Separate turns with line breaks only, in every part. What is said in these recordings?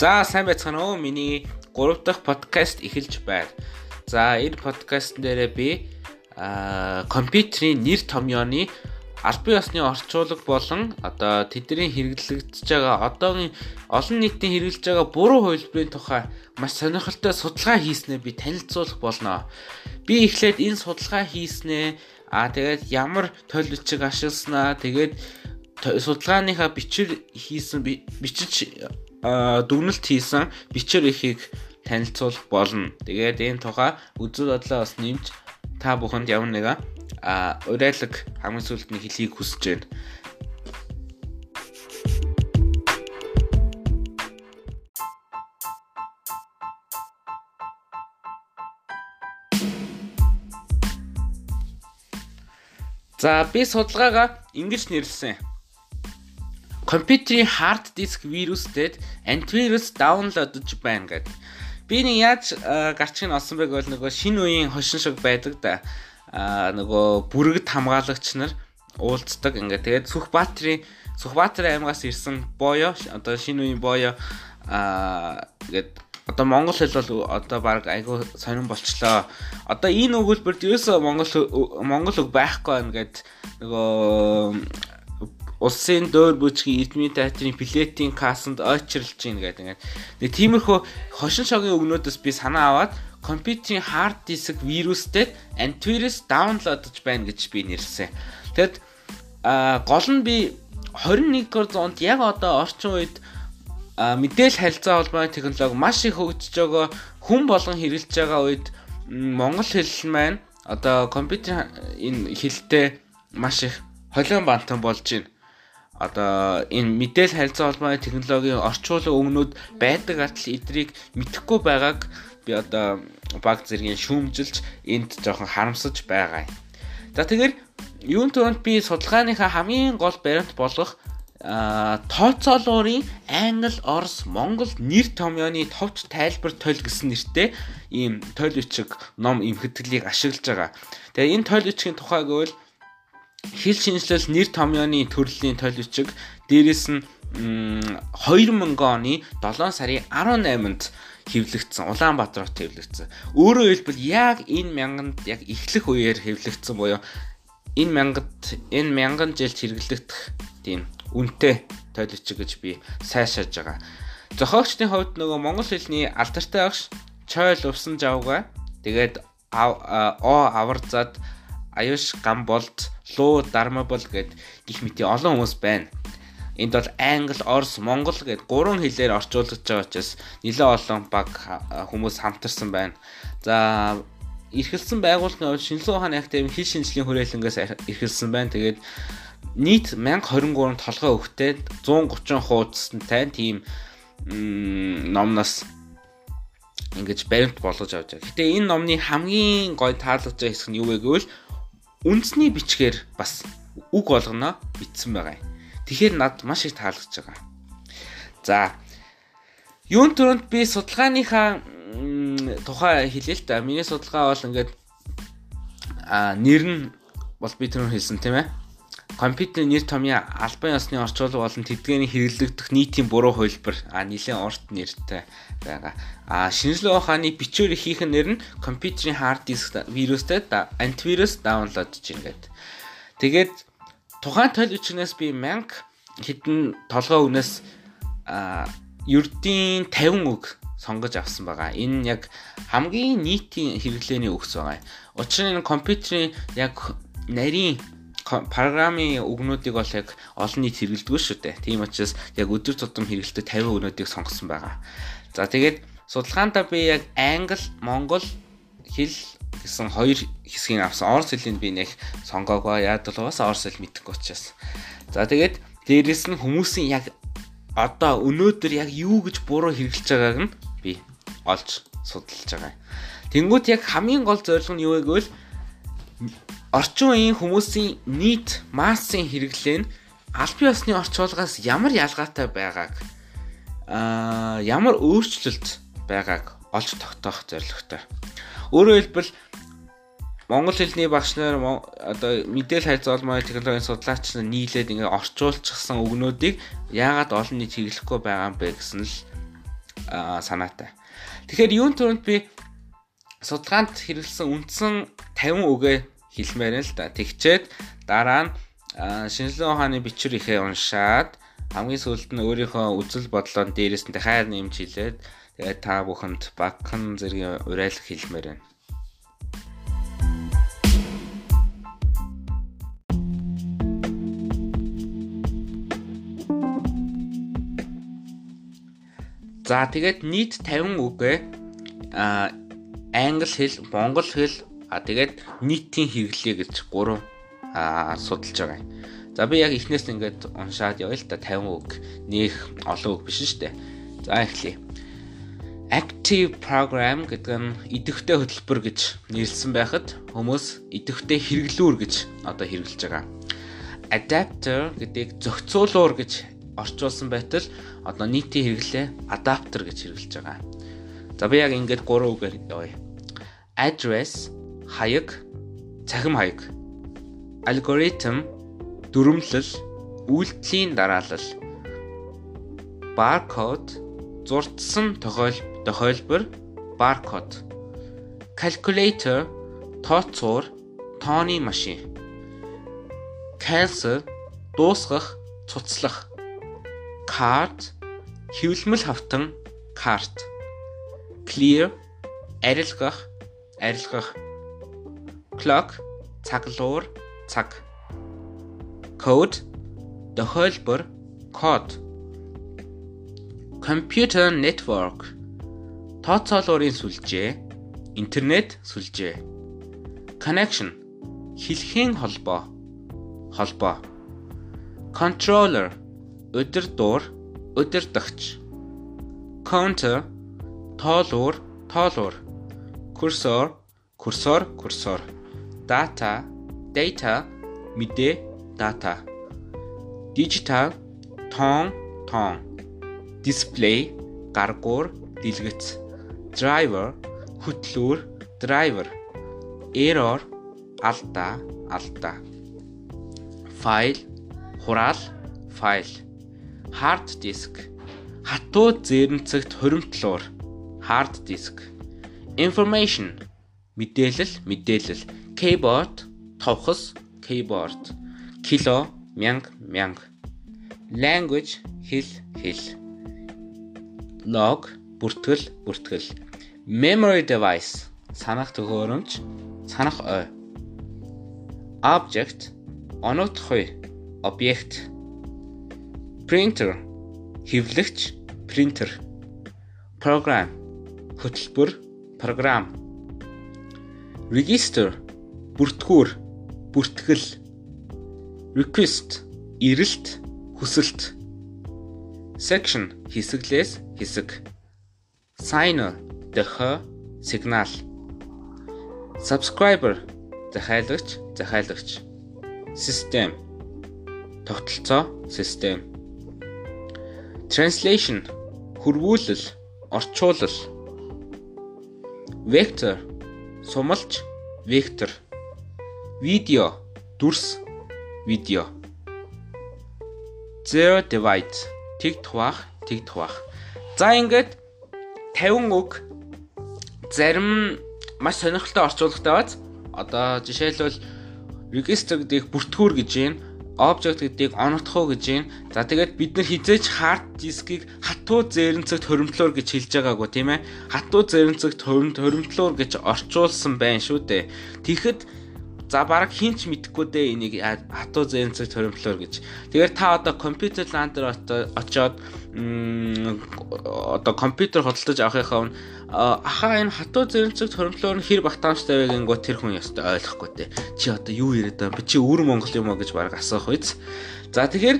За сайн байцгаана уу? Миний 3 дахь подкаст эхэлж байна. За энэ подкаст дээрээ би аа компьютерийн нэр томьёоны албан ёсны орчуулга болон одоо тэдний хэрэглэгдэж байгаа одоогийн олон нийтийн хэрэглэж байгаа буруу хувилбарын тухай маш сонирхолтой судалгаа хийснээ би танилцуулах болно. Би эхлээд энэ судалгаа хийснээ аа тэгээд ямар тойл бичиг ашигласнаа тэгээд судалгааныхаа бичвэр хийсэн бичиж дүгнэлт хийсэн бичвэр ихийг танилцуулах болно. Тэгээд энэ тухай үзэл бодлоо бас нэмж та бүхэнд ямар нэгэн а урайлаг хамгийн сүүлд нь хэлхийг хүсэж байна. За би судалгаагаа ингэж нэрлсэн компьютерийн хард диск вирустэд антивирус даунлодж байна гэдэг. Би нэг яаж гарчиг нь олсон байг бол нөгөө шинэ үеийн хошин шиг байдаг да. Аа нөгөө бүрэгд хамгаалагч нар уулздаг ингээ. Тэгээд Сүхбаатарын Сүхбаатарын аймагаас ирсэн боёо одоо шинэ үеийн боёо аа ингээд одоо монгол хэл бол одоо баг айгүй сонирн болчлоо. Одоо энэ өгүүлбэрт ерөөсөө монгол монгол үг байхгүй байна гэд нөгөө улсын дөөр бүжгийн эдмийн театрын плетийн кассанд ойчрлж гин гэдэг ингээд. Тэгээ тиймэрхүү хошин шогийн өгнөөдөөс би санаа аваад компьютерийн хард диск вирустэй антивирус даунлодж байна гэж би нэрлсэн. Тэгэд а гол нь би 21-р зуунд яг одоо орчин үед мэдээлэл харилцаа холбооны технологи маш их хөгжиж байгаа хүн болгон хэрэгжилж байгаа үед монгол хэл маань одоо компьютер энэ хэлтэй маш их холион бантан болж байна одоо энэ мэдээлэл харилцаа холбооны технологийн орчуулга өгнүүд байдаг атал эдрийг мэдэхгүй байгааг би одоо баг зэргийн шүүмжилж энд жоохон харамсаж байгаа юм. За тэгэхээр юун төрөнд би судалгааныхаа хамгийн гол баримт болгох тооцоолуурын англи, орос, монгол нэр томьёоны товч тайлбар тойл гэсэн нэртэй ийм тойл бичиг ном имхэтгэлийг ашиглаж байгаа. Тэгээ энэ тойл бичгийн тухай гэвэл хэл шинжилэл нэр томьёоны төрлийн толбичиг дээрэс нь 2000 оны 7 сарын 18-нд хэвлэгдсэн Улаанбаатарт хэвлэгдсэн. Өөрөөр хэлбэл яг энэ мянганд яг эхлэх үеэр хэвлэгдсэн буюу энэ мянгад энэ мянган жилд хэрэглэгдэх тийм үнэтэй тойлогч гэж би сайшааж байгаа. Зохиогчдын хувьд нөгөө монгол хэлний алдартай багш Чойл увсан жавга тэгээд о аварзад аюуш гамболд луу дармабол гэд гих мэти олон хүмүүс байна. Энд бол англи, орос, монгол гэд гурван хэлээр орчуулж байгаа учраас нэлээд олон баг хүмүүс хамтарсан байна. За эрхэлсэн байгууллагын хувьд шинжилгээ ухааны академи хэл шинжлэлийн хүрээлэнгээс эрхэлсэн байна. Тэгээд нийт 1023 толгой өгтэй 130 хуудастай тийм номноос ингэж баримт болгож авч байгаа. Гэтэ энэ номны хамгийн гой таалагдж байгаа хэсэг нь юу вэ гэвэл үндэсний бичгээр бас үг болгоно бичсэн байгаа юм. Тэгэхээр над маш их таалагдж байгаа. За юун төрөнд би судалгааныхаа тухай хэлээ л да. Миний судалгаа бол ингээд а нэр нь бол би түрүү хэлсэн тийм ээ компьютерийн нэр томьёо албан ёсны орчуулга болон тэдгээний хэрэглэгдэх нийтийн буруу хувилбар а нэлээд урт нэртэй байгаа. А шинжилгээ ухааны бичвэр ихийнх нь нэр нь компьютерийн хард диск вирустэй антивирус даунлодж ингээд. Тэгээд тухайн тойл бичгнээс би 1000 хэдэн толгой өгнөөс ердийн 50 үг сонгож авсан байгаа. Энэ яг хамгийн нийтийн хэрэглээний үгс байгаа. Учир нь компьютерийн яг нарийн программын үгнүүдийг бол яг олон нийт хэрэглэдэг шүү дээ. Тийм учраас яг өдөр тутам хэрэглэдэг 50 үгнүүдийг сонгосон байгаа. За тэгээд судалгаандаа би яг англи, монгол хэл гэсэн хоёр хэсгийг авсан. Орос хэлийг би нэг сонгоогоо. Яг л бас орос хэл мэдэхгүй учраас. За тэгээд дээрэс нь хүмүүсийн яг одоо өнөөдөр яг юу гэж буруу хэрэглэж байгааг нь би олж судалж байгаа. Тэнгүүт яг хамгийн гол зорилго нь юу вэ гэвэл орчин үеийн хүмүүсийн нийт массын хэрэглээ нь албан ёсны орчуулгаас ямар ялгаатай байгааг аа ямар өөрчлөлт байгааг олж тогтоох зорилготой. Өөрөөр хэлбэл Монгол хэлний багш нар одоо мэдээлэл харьцаа холбооны технологийн судлаач нар нийлээд ингээ орчуулчихсан өгнүүдийг яагаад олон нийт хэрэглэхгүй байгаа юм бэ гэсэн л санаатай. Тэгэхээр юун төрөнд би судалгаанд хэрэглэсэн үндсэн 50 үгээ хэлмээр л да. Тэгчээд дараа нь шинжилгээ ухааны бичвэр ихээ уншаад хамгийн сүүлд нь өөрийнхөө үзэл бодлоо дээрээс нь хайр нэмж хэлээд тэгээд та бүхэнд багхан зэргийн уриалга хэлмээр байна. За тэгээд нийт 50 үгээ а англи хэл, монгол хэл а тэгээд нийтийн хэрэглээ гэж 3 а судалж байгаа юм. За би яг эхнээс ингээд уншаад явъя л да 50 үг нөх олон үг биш шүү дээ. За эхлэе. Active program гэдэг нь идэвхтэй хөтөлбөр гэж нэрлсэн байхад хүмүүс идэвхтэй хэрэглүүр гэж одоо хэрэглэж байгаа. Adapter гэдгийг зохицуулуур гэж орчуулсан байтал одоо нийтийн хэрэглээ адаптер гэж хэрэглэж байгаа. За би яг ингээд гурван үгээр явъя. Address хаяг, цахим хаяг. Algorithm дүрмлэл, үйлдэлийн дараалал. Barcode зурдсан тохиолбор barcode. Calculator тооцуур, тооны машин. Cancel дуусгах, цуцлах card хэвлэмэл хавтан cart clear арилгах арилгах. Clock цаглуур цаг. Code тохиолбор код. Computer network тооцоолуурын сүлжээ интернет сүлжээ. Connection хэлхийн холбоо холбоо. Controller өдөр дуур өдөрдөгч counter тоолуур тоолуур. Cursor cursor cursor data data мэдээ data. Digital тоон тоон display гаргуур дэлгэц. Driver хөтлүүр driver. Error алдаа алдаа file хураал file. Hard disk. Хатуу зээрнцэгт хуримтлуур hard disk. Information. Мэдээлэл мэдээлэл. Keyboard. Товхос keyboard. Кило мянга мянга language. Хэл хэл. Log. Бүртгэл бүртгэл. Memory device. Санах төхөөрөмж. Санах ой. Object. Оногдох объект. Printer. Хэвлэгч printer. Program хөтөлбөр програм. Register бүртгүүр бүртгэл. Request эрэлт хүсэлт. Section хэсэглээс хэсэг. Signer дохио сигнал. Subscriber захиалагч захиалагч system тогтолцоо систем Translation хөрвүүлэл, орчуулал. Vector сумалж, вектор. Видео дүрс, видео. Zero divide тэг тухаах, тэг тухаах. За ингээд 50 үг зарим маш сонирхолтой орчуулгатай бац. Одоо жишээлбэл register гэдгийг бүртгүүр гэж юм object гэдгийг оногдох уу гэж юм. За тэгээд бид нар хизээч hard disk-ийг хатуу зээрэнцэгт хоримтлуур гэж хэлж байгаагүй тийм ээ. Хатуу зээрэнцэгт хоримтлуур гэж орчуулсан байна шүү дээ. Тэгэхэд За баг хинч мэдэхгүй дээ энийг хатуу зэнцэг торимтлоор гэж. Тэгэхээр та одоо компьютер ландер очоод одоо компьютер хөдөлж авахынхаа өмнө ахаа энэ хатуу зэнцэг торимтлоор нь хэр багтаамжтай вэ гингөө тэр хүн ястай ойлгохгүй дээ. Чи одоо юу яриад байгаа? Би чи өвөр Монгол юм аа гэж баг асуух үйс. За тэгэхээр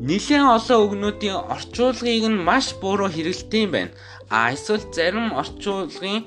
нэлээд олон өгнүүдийн орчуулгыг нь маш буруу хэрэгэлдэг юм байна. А эсвэл зарим орчуулгын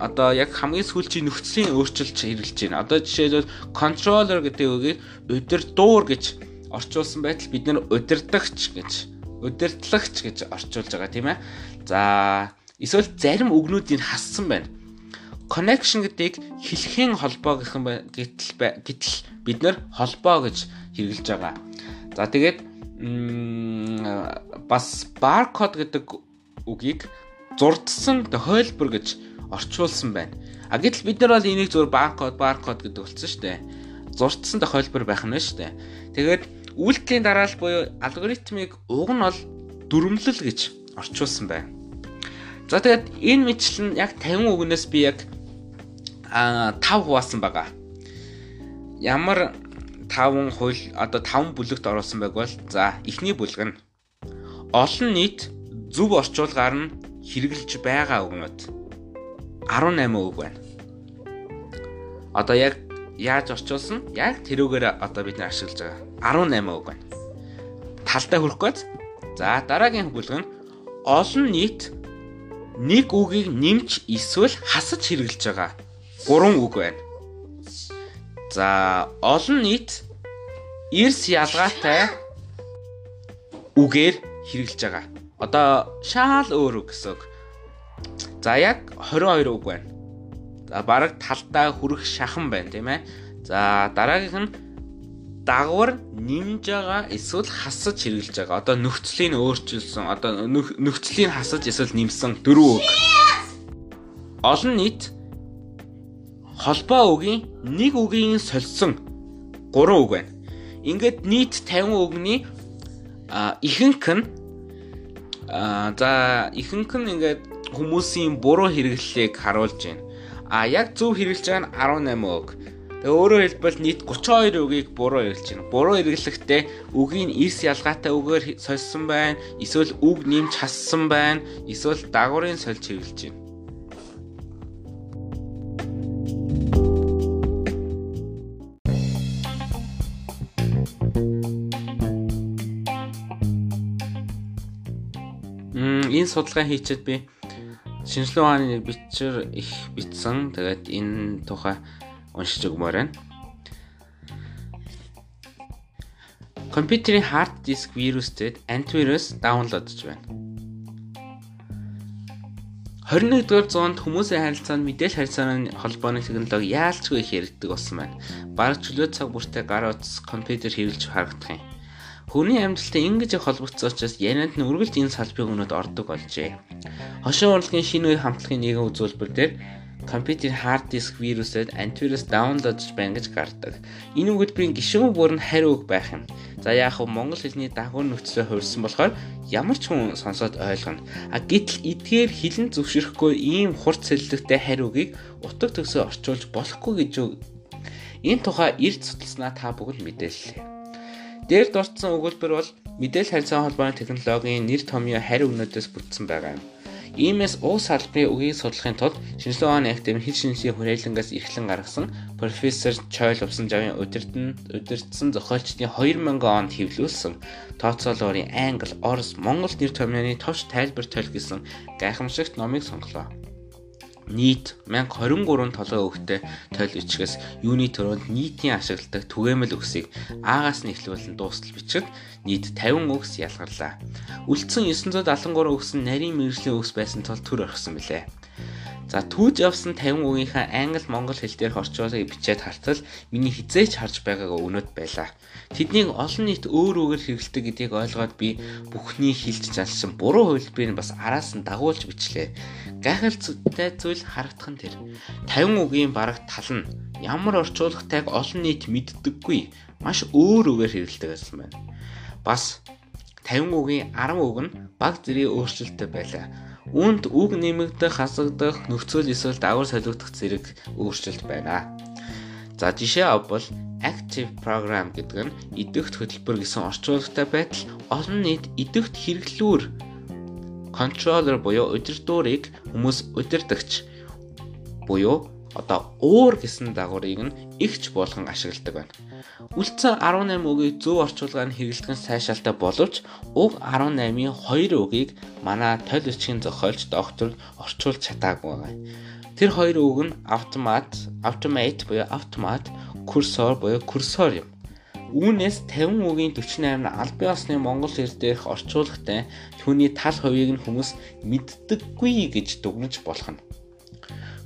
одоо яг хамгийн сүүлчийн нөхцөлийн өөрчлөлт хэрэгжилж байна. Одоо жишээлбэл controller гэдэг үгийг өдөр дуур гэж орчуулсан байтал бид нэр удирдахч гэж удирдлагч гэж орчуулж байгаа тийм ээ. За эсвэл зарим үгнүүдийг хассан байна. Connection гэдгийг хэлхийн холбоо гэх юм гэтэл гэтэл бид нэр холбоо гэж хэрэгжилж байгаа. За тэгээд бас barcode гэдэг үгийг зурдсан тохиолбор гэж орчуулсан байна. А гэтэл бид нар бол энийг зөвхөн баркод баркод гэдэг болсон шүү дээ. Зурдсан тохиолбор байх нь шүү дээ. Тэгээд үйлдэлийн дараалал буюу алгоритмыг уг нь бол дүрмлэл гэж орчуулсан байна. За тэгээд энэ мэтлэн яг 50 үгнээс би яг а 5 хуваасан байгаа. Ямар 5 хууль одоо 5 бүлэгт оруулсан байг бол за эхний бүлэг нь олон нийт зөв орчуулгаар нь хэрэгжилж байгаа үгнүүд 18 үг байна. Одоо яг яаж орчуулсан? Яг тэрүүгээр одоо бид нар ашиглаж байгаа 18 үг байна. Талдаа хүрэх гээд за дараагийн бүлэг нь олон нийт нэг үгийг нэмж эсвэл хасаж хэрэгжилж байгаа 3 үг байна. За олон нийт эрс ялгаатай үгээр хэрэгжилж байгаа. Одоо шаал өөр үг гэсэн. За яг 22 үг байна. За бараг талдаа хүрэх шахан байна тийм ээ. За дараагийнх нь дагвар нэмж байгаа эсвэл хасаж хэрэгжилж байгаа. Одоо нөхцөлийг өөрчилсөн, одоо нөхцөлийг хасаж эсвэл нэмсэн дөрвөн үг. Олон нийт холбоо үгийн нэг үгийн сольсон гурван үг байна. Ингээд нийт 50 үгний ихэнх нь за ихэнх нь ингээд хүмүүсийн буруу хэрэглэлийг харуулж байна. А яг зөв хэрэглэж байгаа нь 18 үг. Тэгээ өөрөөр хэлбэл нийт 32 үгийг буруу хэрэглэж байна. Буруу хэрэглэхдээ үгийн эрс ялгаатай үгээр сольсон байна. Эсвэл үг нэмж хассан байна. Эсвэл дагварын сольж хэрэглэж байна. энэ судалгаа хийчихэд би шинжилгээ ухааны бичвэр их бичсэн. Тэгээд энэ тухай уншиж өгмөр байна. Компьютерийн хард диск вирустэд антивирус даунлодж байна. 21-р зуунд хүмүүсийн харилцаанд мэдээлэл харилцааны холбооны технологи яалчгүй их яригддаг болсон байна. Бараг чөлөө цаг бүртээ гар утас компьютер хэрэглэж харагдах юм. Хүний амьдралтай ингэж их холбогдсон учраас ярианд нь үргэлж энэ салбарын өнөд ордог болжээ. Хошин урлагийн шинэ үе хамтлагийн нэгэн үзүүлбэр дээр компьютер хард диск вирусэд антивирус даунлодж байна гэж гардаг. Энэ өгүүлбэрийн гишүүн бүр нь хариу үг байх юм. За яг хөө монгол хэлний дагуур нөхцөлөөр хувирсан болохоор ямар ч хүн сонсоод ойлгоно. А гэтэл эдгээр хилэн зөвшөөрөхгүй ийм хурц сэллэгтэй хариугийг утга төгсөө орчуулж болохгүй гэж энэ тухай эрд судалснаа та бүгд мэдээллээ. Дээр дурдсан өгүүлбэр бол мэдээлэл харилцааны холбооны технологийн нэр томьёо харь өгнөөдөөс бүтсэн байгаа юм. Иймээс уус салбарын үгийг судлахын тулд шинжилгээ ухааны академи хэл шинжлэлийн хүрээлэнгээс эрхлэн гаргасан профессор Чойл Увсанжавын удирдан удирдсан зохиолчдын 2000 онд хэвлүүлсэн тооцоолоорын англи, орос, монгол нэр томьёоны товч тайлбар тойл гэсэн гайхамшигт номыг сонглоо нийт 1023 толгой өгтэй тойл бичгээс юуны төрөнд нийтийн ашигладаг түгээмэл өгсийг аагаас нь эхлүүлэн дуустал бичгэд нийт 50 өгс ялгарлаа. Үлдсэн 973 өгс нь нарийн мэрэгжлийн өгс байсан тул төр орхисон билээ. За түүж явсан 50 үгийнхаа англи монгол хэл дээрх орчуулгыг бичээд хартал миний хизээч харж байгаагаа өнөд байлаа. Тэднийг олон нийт өөр үгээр хэрэгэлдэг гэдгийг ойлгоод би бүхний хилж залсан буруу хувилбарыг бас араас нь дагуулж бичлээ. Гайхалтай зүйл харагдах нь тэр. 50 үгийн бараг тал нь ямар орчуулгатайг олон нийт мэддэггүй маш өөр үгээр хэрэгэлдэг байсан байна. Бас 50 үгийн 10 үг нь баг зэрэг өөрчлөлттэй байлаа Үүнд үг нэмэгдэх, хасагдах, нөхцөл эсвэл дагвар солигдох зэрэг өөрчлөлт байна. За жишээ авбал active program гэдэг нь идэвхт хөтөлбөр гэсэн орчуулгатай байтал олон нийт идэвхт хэрэглүүр controller буюу удирдуурыг хүмүүс удирдахч буюу одоо уур гэсэн дагаврыг нь игч болгон ашигладаг байна. Үлдсэн 18 үгийг зөв орчуулгаар нь хэрэглэх нь сайшаалтай боловч уг 18-ийн 2 үгийг манай тойл бичгийн зохиолч доктор орчуулж чадаагүй байгаа. Тэр хоёр үг нь автомат, automate буюу автомат, курсор буюу курсор юм. Үүнээс 50 үгийн 48 нь аль бие усны монгол хэл дээрх орчуулгатай түүний тал хувийг нь хүмүүс мэддэггүй гэж дүгнэж болох нь.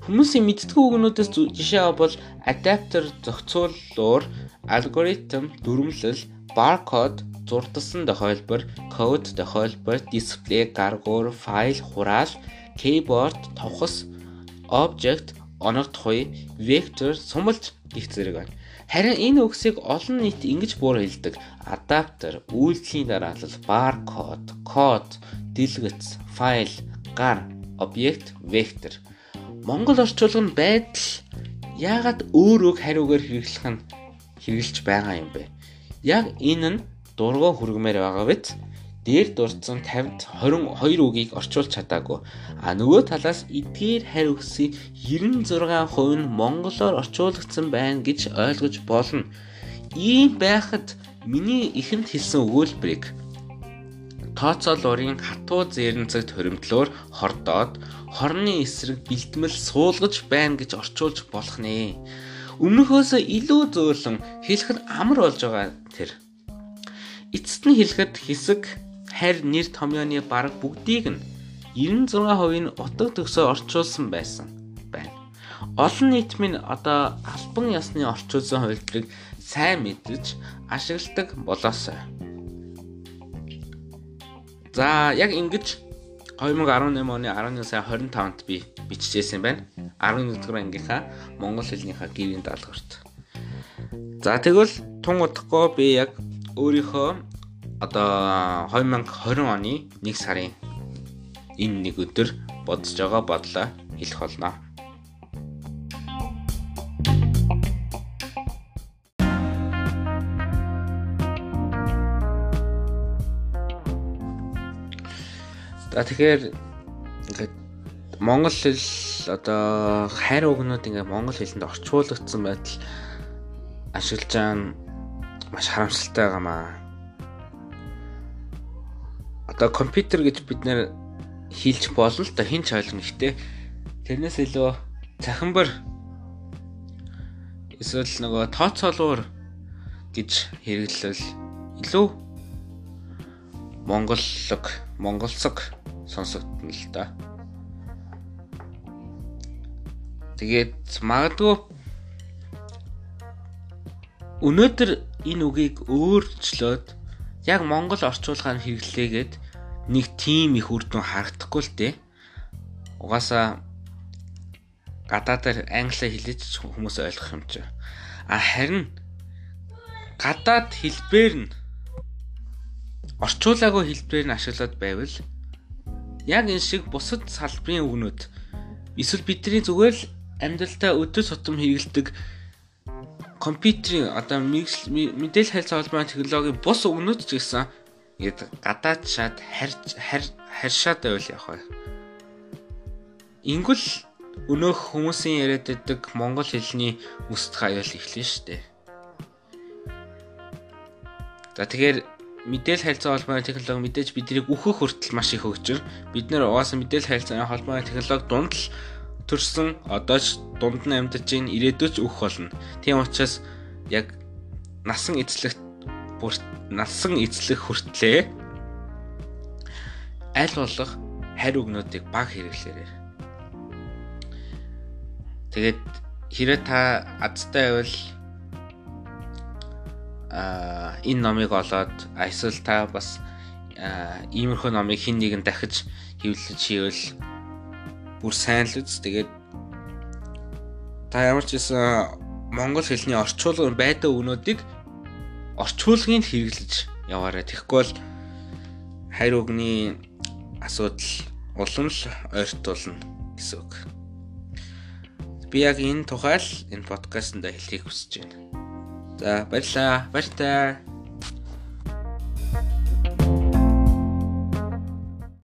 Хүмүүсийн мэддэг үгнүүдээс жишээ авбал адаптер зохицуулуур, алгоритм, дүрмлэл, баркод, зурдсан тохиолбор, код тохиолбор, дисплей, гаргуур, файл, хураал, keyboard, товхос, object, онор тухай, vector, сумалж гих зэрэг байна. Харин энэ үгсийг олон нийт ингэж буур хэлдэг. Адаптер, үйлдэлийн дараалал, barcode, код, дэлгэц, файл, гар, объект, вектор. Монгол орчуулга нь байдал яагаад өөр үг хариугаар хэрэглэх нь хэрэгжилж байгаа юм бэ? Яг энэ нь дургуй хүргмээр байгаа биз? дээр дурдсан 50-д 22 үгийг орчуулж чадаагүй. А нөгөө талаас эдгээр харь үгсийн 96% нь монголоор орчуулагдсан байна гэж ойлгож болно. Ийм байхад миний ихэнд хэлсэн өгүүлбэрийг тооцоолуурын хатуу зээрнцэгт хоримтлоор хордоод хорны эсрэг бэлтгэл суулгаж байна гэж орчуулж болох нэ. Өмнөхөөсөө илүү зөөлөн хэлэх нь амар болж байгаа тэр. Эцэст нь хэлэхэд хэсэг харь нэр томьёоны бараг бүгдийг нь 96% нь утга төгсөөр орчуулсан байсан байна. Олон нийт минь одоо албан ёсны орчуулсан хувилбарыг сайн мэдэж ашигладаг болоосой. За яг ингэж 2018 оны 11 сарын 25-нд би биччихсэн байна. 11 дугаар ангийнхаа монгол хэлнийхаа гэрийн даалгаварт. За тэгвэл тун удахгүй би яг өөрийнхөө одоо 2020 оны 1 сарын энэ нэг өдөр бодож байгаа бодлоо хэлэх болно. За тэгэхээр ингээд монгол хэл одоо хайр угнууд ингээд монгол хэлэнд орчуулагдсан байдал ашиглаж байгаа маш харамсалтай байгаамаа одоо компьютер гэж бид нэр хийлж болно л да хин ч ойлгоно гэхдээ тэрнээс илүү цахимбар эсвэл нөгөө тооцоолуур гэж хэрэглэл илүү монголлог монголцог сонсогдно л да. Тэгээд магадгүй өнөөдөр энэ үгийг өөрчлөөд яг монгол орчуулгаар хэрэглээгээд нэг тим их үр дүн харагдахгүй л дээ. Угаасаа гадаадаар англиар хэлэж хүмүүс ойлгох юм чи. А харин гадаад хэлбэр нь орчуулаагүй хэлбэрээр нь ашиглаад байвал яг энэ шиг бусад салбарын үгнүүд эсвэл бидний зүгээр л амьдралдаа өдөр тутам хэрэгэлдэг компьютерийн одоо мэдээлэл харилцаа холбооны технологийн бус өгнөд ч гэсэн ингээд гадаад шат харж харшаад байвал яг бай. Ингүүл өнөөх хүмүүсийн яриад байдаг монгол хэлний үсдэх аюул эхлэн штэ. За тэгэхээр мэдээлэл харилцаа холбооны технологи мэдээж биднийг өөхөх хүртэл маш их хөгжир. Бид нэр угаасаа мэдээлэл харилцааны холбооны технологи дунд л төрсөн одоо ч дунд нь амьдарч ийн ирээдүйч өөх болно. Тийм учраас яг насан эзлэх бүр насан эзлэх хүртлээ аль болох харь өгнүүдийг баг хэрэглээрэй. Тэгээд хэрэг та азтай байвал энэ номыг олоод эсвэл та бас иймэрхүү номыг хин нэгэн дахиж хэвлэж хийвэл бүр сайн л үз. Тэгээд та ямар ч гэсэн монгол хэлний орчуулгын байдаг өгнүүдийг орчуулгыг хэрэглэж яваарай. Тэгэхгүй бол хайр өгний асуудал улам л ойртуулна гэсэн үг. Би яг энэ тухайл энэ подкастт хэлхийг хүсэж байна. За баярлалаа. Баяртай.